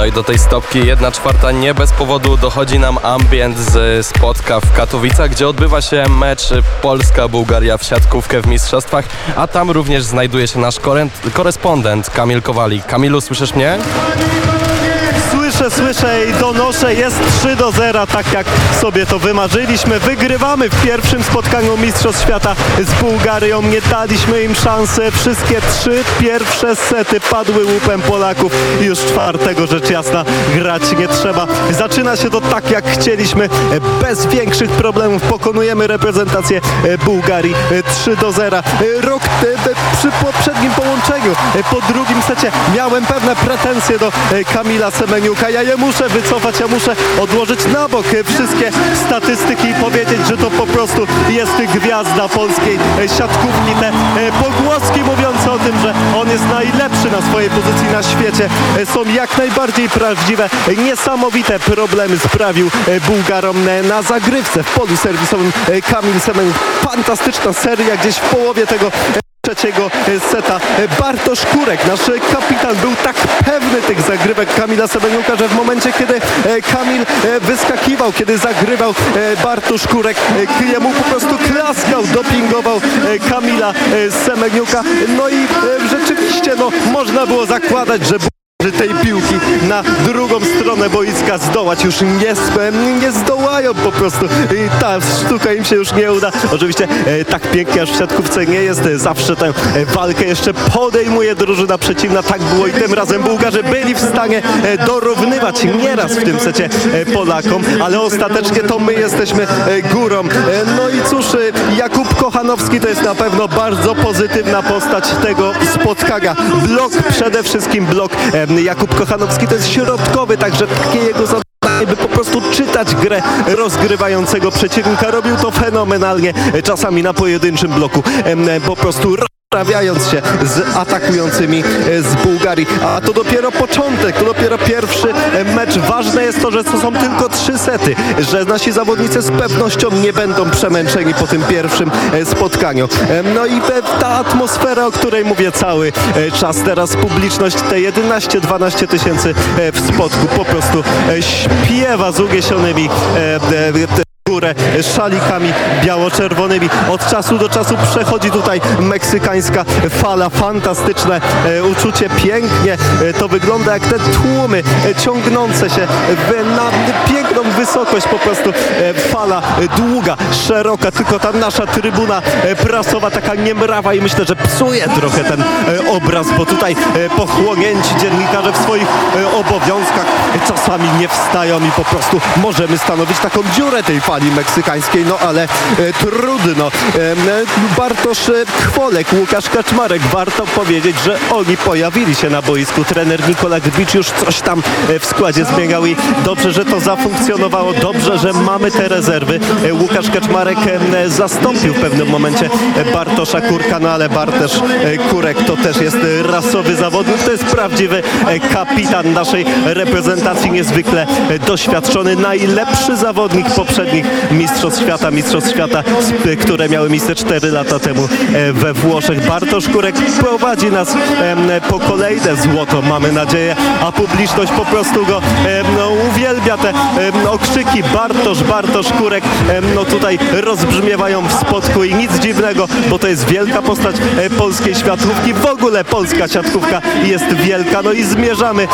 No i do tej stopki jedna czwarta nie bez powodu dochodzi nam ambient z spotka w Katowicach, gdzie odbywa się mecz Polska-Bułgaria w siatkówkę w mistrzostwach, a tam również znajduje się nasz korespondent Kamil Kowalik. Kamilu, słyszysz mnie? Słyszę, słyszę i donoszę, jest 3 do 0, tak jak sobie to wymarzyliśmy. Wygrywamy w pierwszym spotkaniu Mistrzostw Świata z Bułgarią. Nie daliśmy im szansy. Wszystkie trzy pierwsze sety padły łupem Polaków. Już czwartego rzecz jasna grać nie trzeba. Zaczyna się to tak jak chcieliśmy. Bez większych problemów pokonujemy reprezentację Bułgarii 3 do 0. Rok e, przy e, po drugim secie miałem pewne pretensje do e, Kamila Semeniuka. Ja je muszę wycofać, ja muszę odłożyć na bok e, wszystkie statystyki i powiedzieć, że to po prostu jest gwiazda polskiej siatkówki. Te pogłoski mówiące o tym, że on jest najlepszy na swojej pozycji na świecie są jak najbardziej prawdziwe. Niesamowite problemy sprawił Bułgarom na zagrywce w polu serwisowym Kamil Semeniuk. Fantastyczna seria gdzieś w połowie tego trzeciego e, seta. E, Bartosz Kurek, nasz kapitan, był tak pewny tych zagrywek Kamila Semeniuka, że w momencie, kiedy e, Kamil wyskakiwał, kiedy zagrywał Bartosz Kurek, jemu po prostu klaskał, dopingował Kamila Semeniuka. No i rzeczywiście, no, można było zakładać, że tej piłki na drugą stronę boiska zdołać już nie, nie zdołają po prostu. I ta sztuka im się już nie uda. Oczywiście e, tak pięknie aż w siatkówce nie jest. Zawsze tę e, walkę jeszcze podejmuje drużyna przeciwna. Tak było i tym razem Bułgarzy byli w stanie e, dorównywać nieraz w tym secie Polakom. Ale ostatecznie to my jesteśmy górą. No i cóż Jakub Kochanowski to jest na pewno bardzo pozytywna postać tego spotkania. Blok przede wszystkim blok Jakub Kochanowski to jest środkowy, także takie jego zadanie, by po prostu czytać grę rozgrywającego przeciwnika. Robił to fenomenalnie, czasami na pojedynczym bloku, po prostu rozprawiając się z atakującymi e, z Bułgarii. A to dopiero początek, to dopiero pierwszy e, mecz. Ważne jest to, że to są tylko trzy sety, że nasi zawodnicy z pewnością nie będą przemęczeni po tym pierwszym e, spotkaniu. No i ta atmosfera, o której mówię cały czas, teraz publiczność, te 11-12 tysięcy w spotku po prostu śpiewa z uniesionymi te- górę szalikami biało-czerwonymi. Od czasu do czasu przechodzi tutaj meksykańska fala. Fantastyczne e, uczucie, pięknie e, to wygląda jak te tłumy e, ciągnące się na piękną wysokość po prostu fala długa, szeroka, tylko ta nasza trybuna prasowa taka niemrawa i myślę, że psuje trochę ten obraz, bo tutaj pochłonięci dziennikarze w swoich obowiązkach czasami nie wstają i po prostu możemy stanowić taką dziurę tej fali meksykańskiej, no ale e, trudno. E, e, Bartosz e, Kwolek, Łukasz Kaczmarek, warto powiedzieć, że oni pojawili się na boisku. Trener Nikola Gbicz już coś tam e, w składzie zmieniał i dobrze, że to zafunkcjonowało, dobrze, że mamy te rezerwy. E, Łukasz Kaczmarek e, zastąpił w pewnym momencie e, Bartosza Kurka, no ale Bartosz e, Kurek to też jest e, rasowy zawodnik, to jest prawdziwy e, kapitan naszej reprezentacji, niezwykle e, doświadczony, najlepszy zawodnik poprzednich Mistrzostw Świata, Mistrzostw Świata, które miały miejsce 4 lata temu e, we Włoszech. Bartosz Kurek prowadzi nas po kolejne złoto, mamy nadzieję, a publiczność po prostu go no, uwielbia. Te okrzyki Bartosz, Bartosz Kurek no tutaj rozbrzmiewają w spotku i nic dziwnego, bo to jest wielka postać e, polskiej światłówki. W ogóle polska siatkówka jest wielka, no i zmierzamy,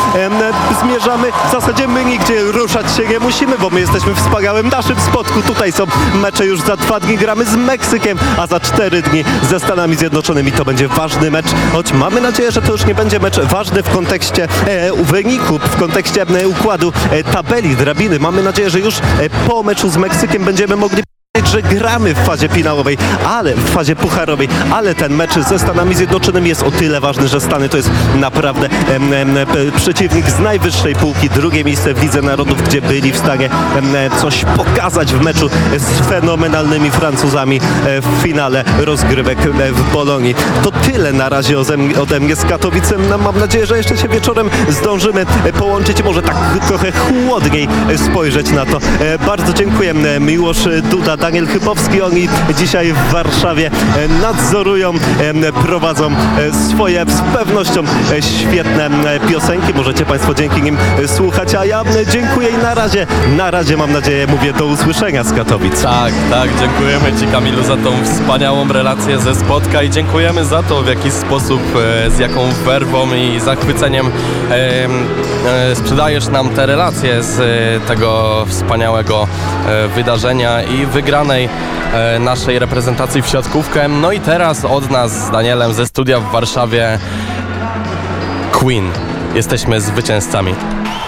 zmierzamy. W zasadzie my nigdzie ruszać się nie musimy, bo my jesteśmy w wspaniałym naszym spotku. Tutaj są mecze już za dwa dni, gramy z Meksykiem, a za cztery dni ze Stanami Zjednoczonymi. To będzie ważny mecz, choć mamy nadzieję, że to już nie będzie mecz ważny w kontekście e, wyniku, w kontekście e, układu e, tabeli, drabiny. Mamy nadzieję, że już e, po meczu z Meksykiem będziemy mogli że gramy w fazie finałowej, ale w fazie pucharowej, ale ten mecz ze Stanami Zjednoczonymi jest o tyle ważny, że Stany to jest naprawdę em, em, przeciwnik z najwyższej półki, drugie miejsce w Lidze Narodów, gdzie byli w stanie em, e, coś pokazać w meczu z fenomenalnymi Francuzami e, w finale rozgrywek e, w Bolonii. To tyle na razie ode mnie, z Katowic. No, mam nadzieję, że jeszcze się wieczorem zdążymy połączyć, może tak trochę chłodniej spojrzeć na to. Bardzo dziękuję. Miłosz Duda Daniel Chypowski. Oni dzisiaj w Warszawie e, nadzorują, prowadzą e, swoje z pewnością e, świetne piosenki. Możecie Państwo dzięki nim słuchać, a ja dziękuję i na razie, na razie mam nadzieję, mówię do usłyszenia z Katowic. Tak, tak, dziękujemy Ci Kamilu za tą wspaniałą relację ze Spotka i dziękujemy za to, w jaki sposób, z jaką werwą i zachwyceniem sprzedajesz nam te relacje z tego wspaniałego wydarzenia i wygranej e, naszej reprezentacji w siatkówkę. No i teraz od nas z Danielem ze studia w Warszawie Queen. Jesteśmy zwycięzcami.